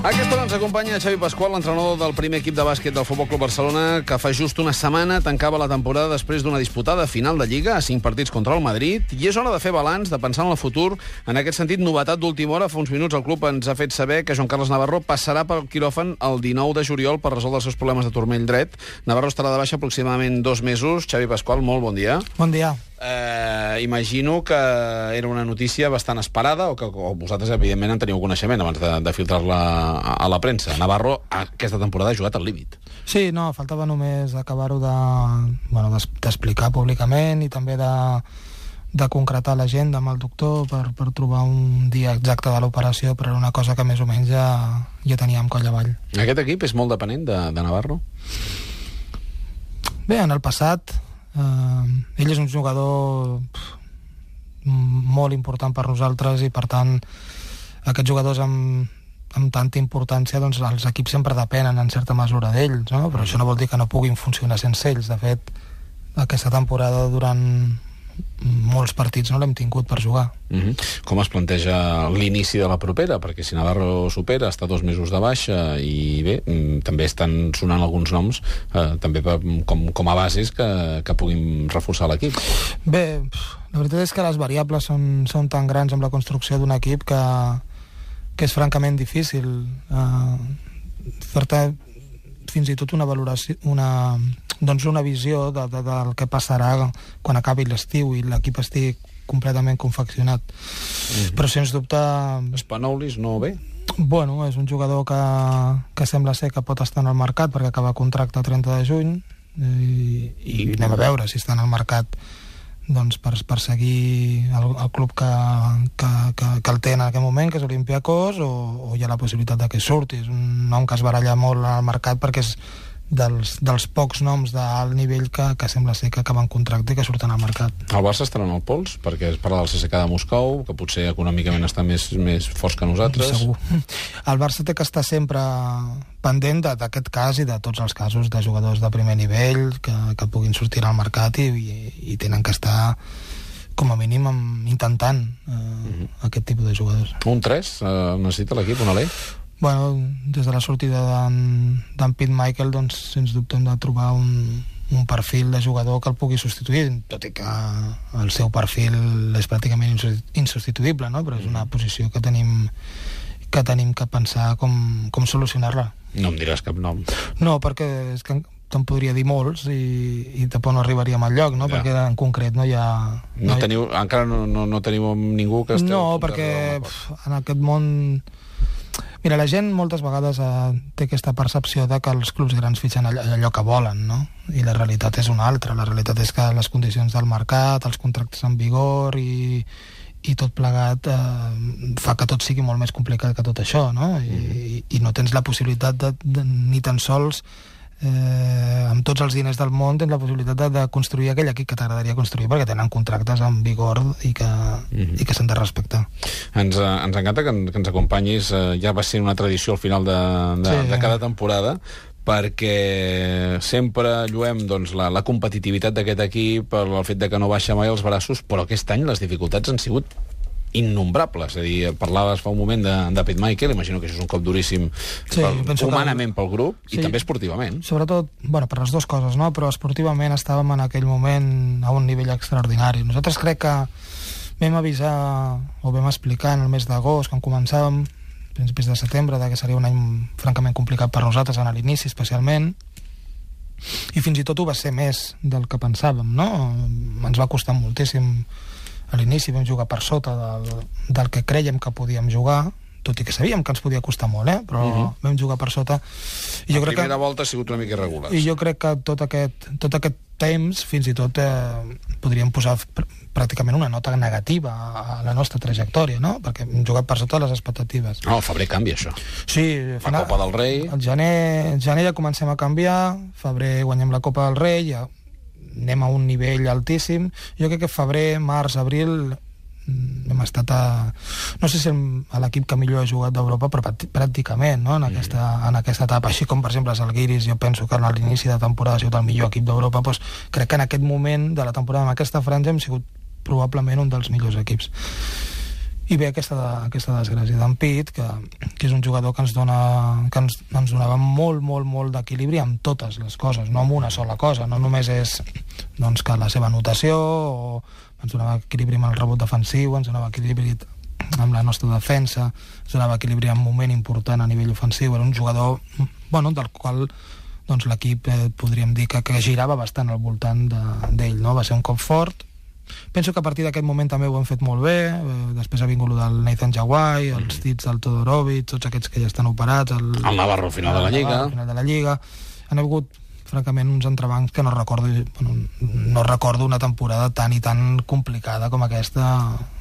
Aquesta hora ens acompanya Xavi Pasqual, l'entrenador del primer equip de bàsquet del Futbol Club Barcelona, que fa just una setmana tancava la temporada després d'una disputada final de Lliga a cinc partits contra el Madrid. I és hora de fer balanç, de pensar en el futur. En aquest sentit, novetat d'última hora, fa uns minuts el club ens ha fet saber que Joan Carles Navarro passarà pel quiròfan el 19 de juliol per resoldre els seus problemes de turmell dret. Navarro estarà de baixa aproximadament dos mesos. Xavi Pasqual, molt bon dia. Bon dia. Eh, imagino que era una notícia bastant esperada o que o vosaltres, evidentment, en teniu coneixement abans de, de filtrar-la a, a la premsa. Navarro aquesta temporada ha jugat al límit. Sí, no, faltava només acabar-ho de, bueno, d'explicar públicament i també de, de concretar l'agenda amb el doctor per, per trobar un dia exacte de l'operació, però era una cosa que més o menys ja, ja teníem coll avall. Aquest equip és molt depenent de, de Navarro? Bé, en el passat Eh, ell és un jugador molt important per nosaltres i per tant aquests jugadors amb, amb tanta importància doncs els equips sempre depenen en certa mesura d'ells no? però això no vol dir que no puguin funcionar sense ells de fet aquesta temporada durant molts partits no l'hem tingut per jugar. Uh mhm. -huh. Com es planteja l'inici de la propera? Perquè si Navarro supera, està dos mesos de baixa i bé, mm, també estan sonant alguns noms eh, també per, com, com a bases que, que puguin reforçar l'equip. Bé, la veritat és que les variables són, són tan grans amb la construcció d'un equip que, que és francament difícil eh, fer-te fins i tot una valoració, una, doncs una visió de, de, del que passarà quan acabi l'estiu i l'equip estigui completament confeccionat. Mm -hmm. Però, sens dubte... Spanoulis no ve? Bueno, és un jugador que, que sembla ser que pot estar en el mercat perquè acaba contracte el 30 de juny i, i anem a veure si està en el mercat doncs, per, per seguir el, el club que, que, que, que el té en aquest moment, que és Olympiacos, o, o hi ha la possibilitat de que surti. És un nom que es baralla molt al mercat perquè és dels, dels pocs noms d'alt nivell que, que sembla ser que acaben contracte i que surten al mercat. El Barça estarà en el pols, perquè es parla del CSK de Moscou, que potser econòmicament està més, més forts que nosaltres. Segur. El Barça té que estar sempre pendent d'aquest cas i de tots els casos de jugadors de primer nivell que, que puguin sortir al mercat i, i, i tenen que estar com a mínim intentant eh, uh mhm. -huh. aquest tipus de jugadors. Un 3 eh, necessita l'equip, una lei? Bueno, des de la sortida d'en Pete Michael, doncs, sens dubte hem de trobar un, un perfil de jugador que el pugui substituir, tot i que el seu perfil és pràcticament insubstituïble, no? però és una posició que tenim que tenim que pensar com, com solucionar-la. No em diràs cap nom. No, perquè és que te'n podria dir molts i, i tampoc no arribaríem al lloc, no? Ja. perquè en concret no hi ha... No, no hi... teniu, encara no, no, no teniu ningú que esteu... No, perquè pf, en aquest món Mira, la gent moltes vegades eh, té aquesta percepció de que els clubs grans fitxen allò, allò que volen, no? I la realitat és una altra. La realitat és que les condicions del mercat, els contractes en vigor i, i tot plegat eh, fa que tot sigui molt més complicat que tot això, no? I, mm. i no tens la possibilitat de, de, ni tan sols eh, amb tots els diners del món tens la possibilitat de, de construir aquell equip que t'agradaria construir perquè tenen contractes en vigor i que, mm -hmm. i que s'han de respectar. Ens, eh, ens encanta que, que ens acompanyis, eh, ja va ser una tradició al final de, de, sí. de cada temporada, perquè sempre lluem doncs, la, la competitivitat d'aquest equip, el fet de que no baixa mai els braços, però aquest any les dificultats han sigut innombrables. És a dir, parlaves fa un moment de, de Pete Michael, imagino que això és un cop duríssim sí, pel, humanament que... pel grup sí. i també esportivament. Sobretot, bueno, per les dues coses, no? però esportivament estàvem en aquell moment a un nivell extraordinari. Nosaltres crec que vam avisar o vam explicar en el mes d'agost, quan començàvem, principis de setembre, que seria un any francament complicat per nosaltres en l'inici especialment, i fins i tot ho va ser més del que pensàvem, no? Ens va costar moltíssim a l'inici vam jugar per sota del, del que creiem que podíem jugar, tot i que sabíem que ens podia costar molt, eh? però uh mhm. -huh. vam jugar per sota. I jo la crec primera que, volta ha sigut una mica irregular. I jo crec que tot aquest, tot aquest temps, fins i tot eh, podríem posar pr pràcticament una nota negativa a la nostra trajectòria, no? perquè hem jugat per sota les expectatives. No, el febrer canvia, això. Sí. La Copa del Rei... El gener, el gener ja comencem a canviar, febrer guanyem la Copa del Rei, ja anem a un nivell altíssim. Jo crec que febrer, març, abril mm, hem estat a... no sé si a l'equip que millor ha jugat d'Europa, però pràcticament no? en, mm. aquesta, en aquesta etapa, així com per exemple els Alguiris, jo penso que a l'inici de temporada ha sigut el millor equip d'Europa, doncs crec que en aquest moment de la temporada, en aquesta franja, hem sigut probablement un dels millors equips. I ve aquesta, aquesta desgràcia d'en Pit, que, que és un jugador que ens, dona, que ens, ens donava molt, molt, molt d'equilibri amb totes les coses, no amb una sola cosa. No només és doncs, que la seva anotació, o ens donava equilibri amb el rebot defensiu, ens donava equilibri amb la nostra defensa, ens donava equilibri en un moment important a nivell ofensiu. Era un jugador bueno, del qual doncs, l'equip eh, podríem dir que, que girava bastant al voltant d'ell. De, no? Va ser un cop fort, Penso que a partir d'aquest moment també ho hem fet molt bé, eh, després ha vingut el del Nathan Jawai, els mm. dits del Todorovic, tots aquests que ja estan operats... El, el Navarro al final de la Lliga. Al final de la Lliga. Han hagut francament, uns entrebancs que no recordo, bueno, no recordo una temporada tan i tan complicada com aquesta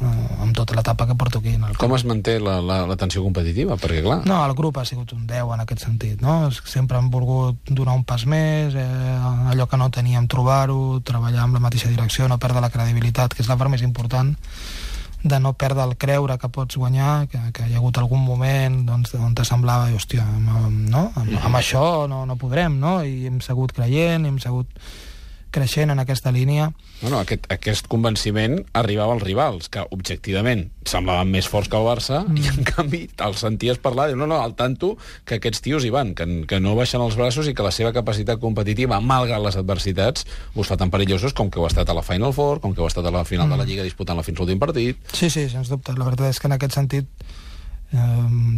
eh, amb tota l'etapa que porto aquí. En el com es manté la, la, la tensió competitiva? Perquè, clar... No, el grup ha sigut un 10 en aquest sentit, no? Sempre han volgut donar un pas més, eh, allò que no teníem trobar-ho, treballar amb la mateixa direcció, no perdre la credibilitat, que és la part més important, de no perdre el creure que pots guanyar, que, que hi ha hagut algun moment doncs, on te semblava, hòstia, amb, no? amb, amb això no, no podrem, no? I hem segut creient, hem segut creixent en aquesta línia. No, no, aquest, aquest convenciment arribava als rivals, que objectivament semblaven més forts que el Barça, mm. i en canvi els senties parlar, no, no, al tanto que aquests tios hi van, que, que no baixen els braços i que la seva capacitat competitiva, malgrat les adversitats, us fa tan perillosos com que heu estat a la Final Four, com que heu estat a la final mm. de la mm. Lliga disputant-la fins l'últim partit. Sí, sí, sens dubte. La veritat és que en aquest sentit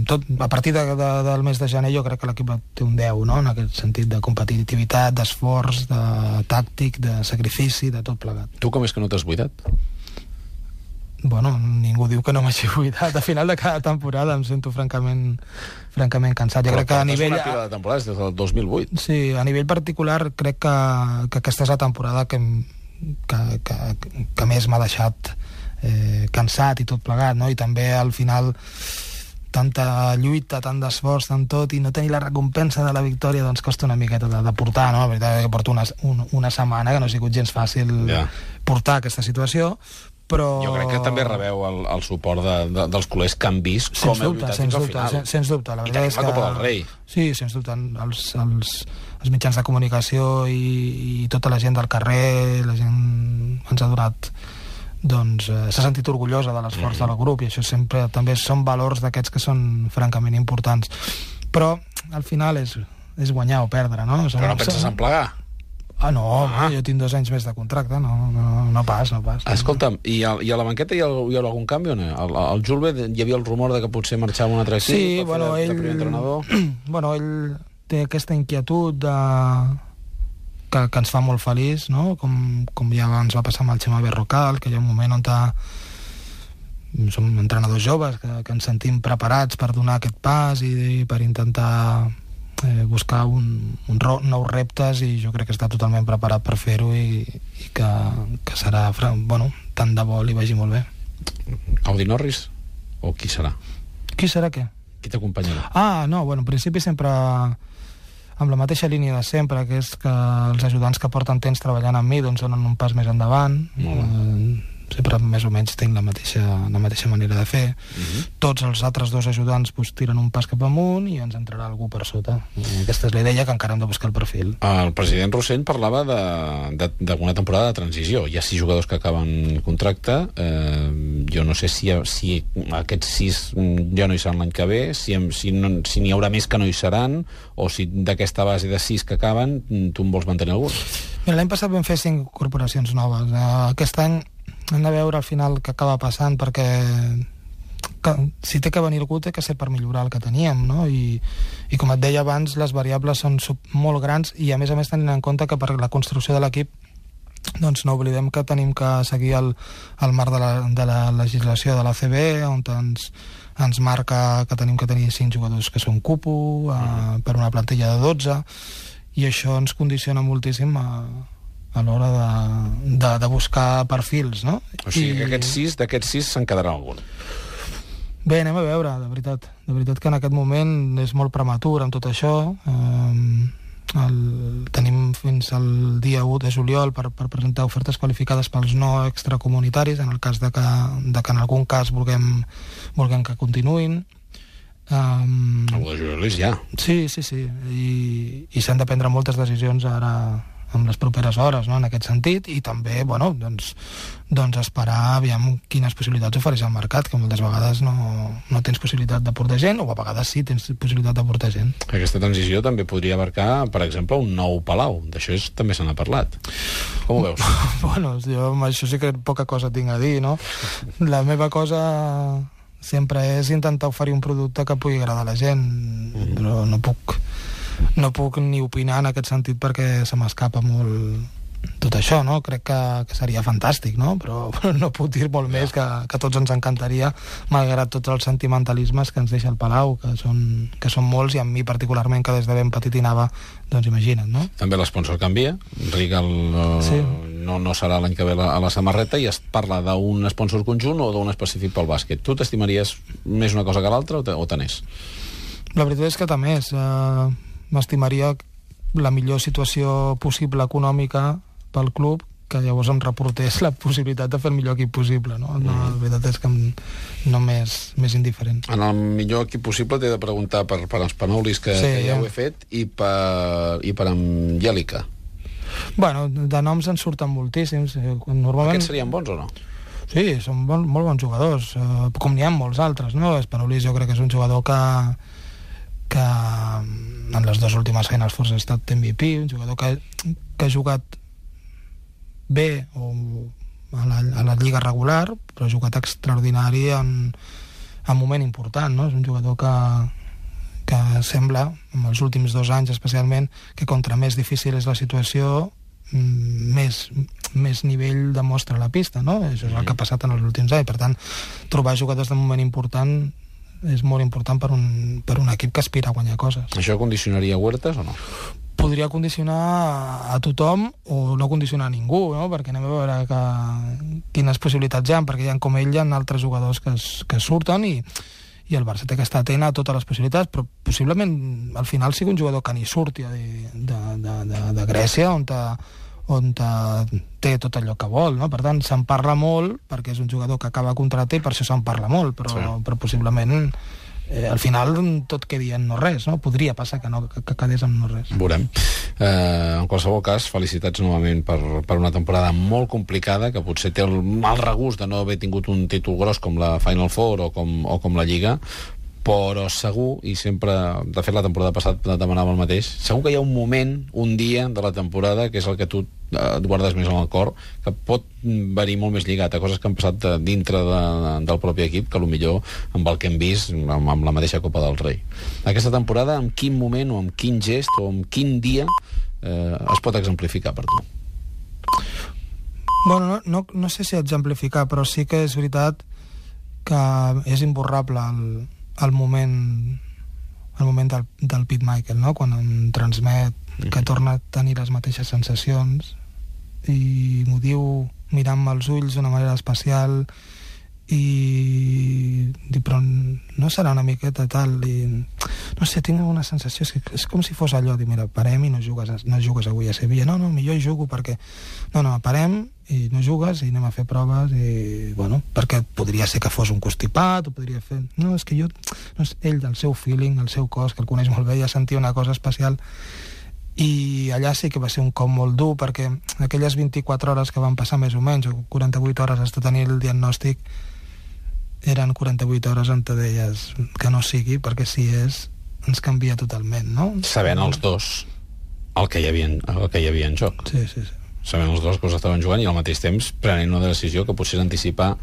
tot, a partir de, de, del mes de gener jo crec que l'equip té un 10 no? en aquest sentit de competitivitat, d'esforç de tàctic, de sacrifici de tot plegat. Tu com és que no t'has buidat? Bueno, ningú diu que no m'hagi buidat. A final de cada temporada em sento francament francament cansat. Jo Però crec que a nivell... Però de temporada des del 2008. Sí, a nivell particular crec que, que aquesta és la temporada que, que, que, que més m'ha deixat eh, cansat i tot plegat, no? I també al final tanta lluita, tant d'esforç, tant tot, i no tenir la recompensa de la victòria, doncs costa una miqueta de, de portar, no? La veritat que porto una, una, una setmana que no ha sigut gens fàcil yeah. portar aquesta situació, però... Jo crec que també rebeu el, el suport de, de, dels culers que han vist sens com heu lluitat fins al final. Sens, sens dubte, la veritat és que... la Copa del Rei. Sí, sens dubte, els, els, els mitjans de comunicació i, i tota la gent del carrer, la gent ens ha donat doncs eh, s'ha sentit orgullosa de l'esforç mm -hmm. del grup i això sempre també són valors d'aquests que són francament importants però al final és, és guanyar o perdre no? Som, però no penses en plegar? Ah, no, ah. jo tinc dos anys més de contracte, no, no, no pas, no pas. Escolta'm, i a, i a la banqueta hi ha, hi ha algun canvi o no? El, el Julve, hi havia el rumor de que potser marxava un altre equip sí, bueno, de, ell, de primer entrenador? bueno, ell té aquesta inquietud de, que, que ens fa molt feliç, no? com, com ja ens va passar amb el Xema Berrocal, que hi ha un moment on ta, som entrenadors joves que, que ens sentim preparats per donar aquest pas i, i per intentar eh, buscar un, un ro, nous reptes i jo crec que està totalment preparat per fer-ho i, i que, que serà bueno, tant de bo li vagi molt bé Audi Norris o qui serà? Qui serà què? Qui t'acompanyarà? Ah, no, bueno, en principi sempre amb la mateixa línia de sempre, que és que els ajudants que porten temps treballant amb mi doncs donen un pas més endavant. Mm sempre més o menys tinc la mateixa, la mateixa manera de fer. Uh mhm. -huh. Tots els altres dos ajudants pues, tiren un pas cap amunt i ens entrarà algú per sota. I aquesta és la idea que encara hem de buscar el perfil. El president Rossell parlava d'una temporada de transició. Hi ha sis jugadors que acaben contracte. Eh, jo no sé si, si aquests sis ja no hi seran l'any que ve, si, si n'hi si haurà més que no hi seran, o si d'aquesta base de sis que acaben tu en vols mantenir algun. L'any passat vam fer cinc corporacions noves. Eh, aquest any hem de veure al final què acaba passant perquè que, si té que venir algú té que ser per millorar el que teníem no? I, i com et deia abans les variables són sub, molt grans i a més a més tenint en compte que per la construcció de l'equip doncs no oblidem que tenim que seguir el, el marc de la, de la legislació de la CB on ens, ens marca que tenim que tenir 5 jugadors que són cupo uh, per una plantilla de 12 i això ens condiciona moltíssim a, a l'hora de, de, de buscar perfils, no? O sigui I... que aquests sis, d'aquests sis se'n quedarà algun. Bé, anem a veure, de veritat. De veritat que en aquest moment és molt prematur amb tot això. Eh, el, tenim fins al dia 1 de juliol per, per presentar ofertes qualificades pels no extracomunitaris, en el cas de que, de que en algun cas vulguem, vulguem que continuïn. Um, el de juliol és ja. Sí, sí, sí. I, i s'han de prendre moltes decisions ara en les properes hores, no? en aquest sentit, i també, bueno, doncs, doncs esperar aviam quines possibilitats ofereix el mercat, que moltes vegades no, no tens possibilitat de portar gent, o a vegades sí tens possibilitat de portar gent. Aquesta transició també podria abarcar, per exemple, un nou palau. D'això també se n'ha parlat. Com ho veus? bueno, jo amb això sí que poca cosa tinc a dir, no? La meva cosa sempre és intentar oferir un producte que pugui agradar a la gent, mm -hmm. però no puc no puc ni opinar en aquest sentit perquè se m'escapa molt tot això, no? Crec que, que seria fantàstic, no? Però, però no puc dir molt més que, que tots ens encantaria, malgrat tots els sentimentalismes que ens deixa el Palau, que són, que són molts, i a mi particularment, que des de ben petit hi anava, doncs imagina't, no? També l'esponsor canvia, Regal uh, sí. no, no serà l'any que ve a la samarreta, i es parla d'un sponsor conjunt o d'un específic pel bàsquet. Tu t'estimaries més una cosa que l'altra o tenés? La veritat és que també és... Uh, m'estimaria la millor situació possible econòmica pel club que llavors em reportés la possibilitat de fer el millor equip possible, no? no mm. la veritat és que no més, més indiferent. En el millor equip possible t'he de preguntar per, per els Panoulis, que, sí, que ja, ja ho he fet, i per, i per Angèlica. Bueno, de noms en surten moltíssims. Eh, normalment... Aquests serien bons o no? Sí, són bon, molt bons jugadors, eh, com n'hi ha molts altres, no? Espanoulis jo crec que és un jugador que, que en les dues últimes Final Four ha estat MVP, un jugador que, que ha jugat bé o a la, a la lliga regular, però ha jugat extraordinari en, en moment important, no? És un jugador que, que sembla, en els últims dos anys especialment, que contra més difícil és la situació, mm, més, més nivell demostra la pista, no? Això és el que ha passat en els últims anys. Per tant, trobar jugadors de moment important és molt important per un, per un equip que aspira a guanyar coses. Això condicionaria Huertas o no? Podria condicionar a tothom o no condicionar a ningú, no? perquè anem a veure que, quines possibilitats hi ha, perquè hi ha com ell hi ha altres jugadors que, es, que surten i, i el Barça té que estar atent a totes les possibilitats, però possiblement al final sigui un jugador que ni surti de, de, de, de, de Grècia, on te, on té tot allò que vol, no? Per tant, se'n parla molt, perquè és un jugador que acaba contracte i per això se'n parla molt, però, sí. però possiblement eh, al final tot quedi en no res, no? Podria passar que, no, que, que quedés en no res. Veurem. Eh, en qualsevol cas, felicitats novament per, per una temporada molt complicada, que potser té el mal regust de no haver tingut un títol gros com la Final Four o com, o com la Lliga, però segur, i sempre, de fet la temporada passada demanava el mateix, segur que hi ha un moment, un dia de la temporada, que és el que tu eh, et guardes més en el cor, que pot venir molt més lligat a coses que han passat de, dintre de, del propi equip, que millor amb el que hem vist amb, amb la mateixa Copa del Rei. Aquesta temporada, en quin moment o en quin gest o en quin dia eh, es pot exemplificar per tu? Bueno, no, no, no sé si exemplificar, però sí que és veritat que és imborrable el, el moment el moment del, del Pete Michael, no? quan em transmet que torna a tenir les mateixes sensacions i m'ho diu mirant-me els ulls d'una manera especial i dir, però no serà una miqueta tal? I, no sé, tinc una sensació és, que és com si fos allò, dir, mira, parem i no jugues, no jugues avui a Sevilla, no, no, millor hi jugo perquè, no, no, parem i no jugues i anem a fer proves i, bueno, perquè podria ser que fos un constipat o podria fer, no, és que jo no és ell, el seu feeling, el seu cos que el coneix molt bé, ja sentia una cosa especial i allà sí que va ser un cop molt dur perquè aquelles 24 hores que van passar més o menys, o 48 hores hasta tenir el diagnòstic eren 48 hores on te deies que no sigui, perquè si és ens canvia totalment, no? Sabent els dos el que hi havia, el que hi havia en joc. Sí, sí, sí. Sabent els dos que us estaven jugant i al mateix temps prenent una decisió que potser anticipar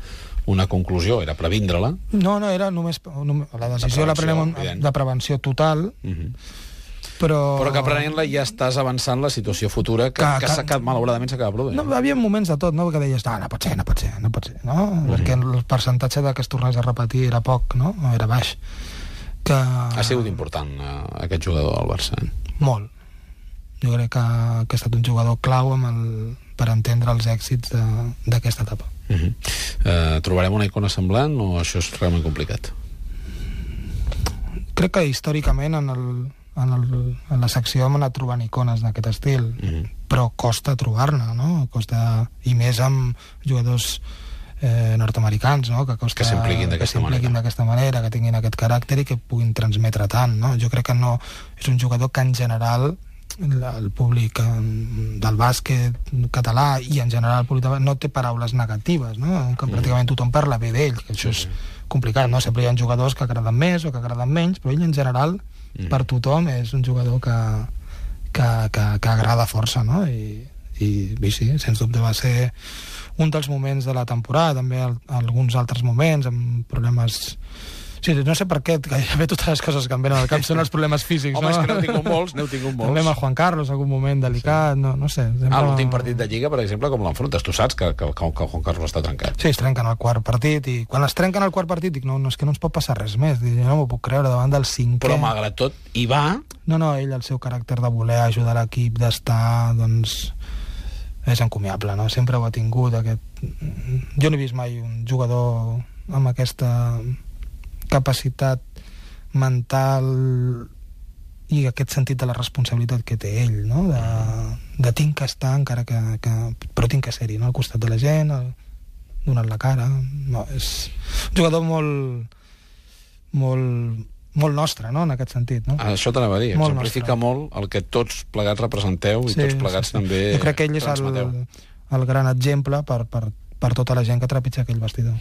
una conclusió, era previndre-la? No, no, era només... només la decisió la prenem de prevenció total, uh mhm. -huh però... Però que aprenent-la ja estàs avançant la situació futura que, que, que, que malauradament s'acaba produint. No, hi havia moments de tot, no?, que deies, no, no pot ser, no pot ser, no pot ser, no? Mm. Perquè el percentatge de que es tornés a repetir era poc, no?, era baix. Que... Ha sigut important uh, aquest jugador al Barça. Eh? Molt. Jo crec que, que ha estat un jugador clau amb el, per entendre els èxits d'aquesta etapa. Uh -huh. uh, trobarem una icona semblant o això és realment complicat? Crec que històricament en el, en, el, en la secció hem anat trobant icones d'aquest estil, mm -hmm. però costa trobar-ne, no? Costa, I més amb jugadors eh, nord-americans, no? que, costa, que s'impliquin d'aquesta manera. manera, que tinguin aquest caràcter i que puguin transmetre tant. No? Jo crec que no és un jugador que en general el públic del bàsquet català i en general el públic no té paraules negatives, no? que pràcticament tothom parla bé d'ell, que això és complicat, no? Sempre hi ha jugadors que agraden més o que agraden menys, però ell en general, per tothom, és un jugador que, que, que, que agrada força, no? I, i, i sí, sens dubte va ser un dels moments de la temporada, també el, alguns altres moments amb problemes Sí, no sé per què, gairebé totes les coses que em venen al cap són els problemes físics, Home, no? és que n'heu tingut molts, n'heu tingut molts. També amb el Juan Carlos, algun moment delicat, sí. no, no sé. Ah, l'últim partit de Lliga, per exemple, com l'enfrontes? Tu saps que, que, que, que Juan Carlos està trencat. Sí, es trenquen el quart partit, i quan es trenquen el quart partit dic, no, no és que no ens pot passar res més, dic, no m'ho puc creure davant del cinquè. Però malgrat tot, hi va... No, no, ell, el seu caràcter de voler ajudar l'equip, d'estar, doncs és encomiable, no? Sempre ho ha tingut aquest... Jo no he vist mai un jugador amb aquesta capacitat mental i aquest sentit de la responsabilitat que té ell, no? De, de tinc que estar encara que, que... però tinc que ser-hi, no? Al costat de la gent, el, donant la cara... No, és un jugador molt... molt molt nostre, no?, en aquest sentit, no? Això t'anava a dir, Molt exemplifica nostre. molt el que tots plegats representeu i tots plegats també Jo crec que ell és el, el gran exemple per, per, per tota la gent que trepitja aquell vestidor.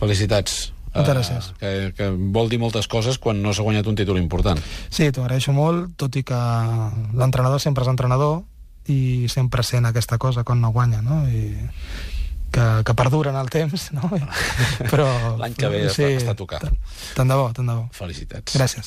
Felicitats. Moltes Eh, gràcies. que, que vol dir moltes coses quan no s'ha guanyat un títol important. Sí, t'ho agraeixo molt, tot i que l'entrenador sempre és entrenador i sempre sent aquesta cosa quan no guanya, no? I que, que perdura en el temps, no? Però... L'any que ve està- està a tocar. Tant de bo, tant de bo. Felicitats. Gràcies.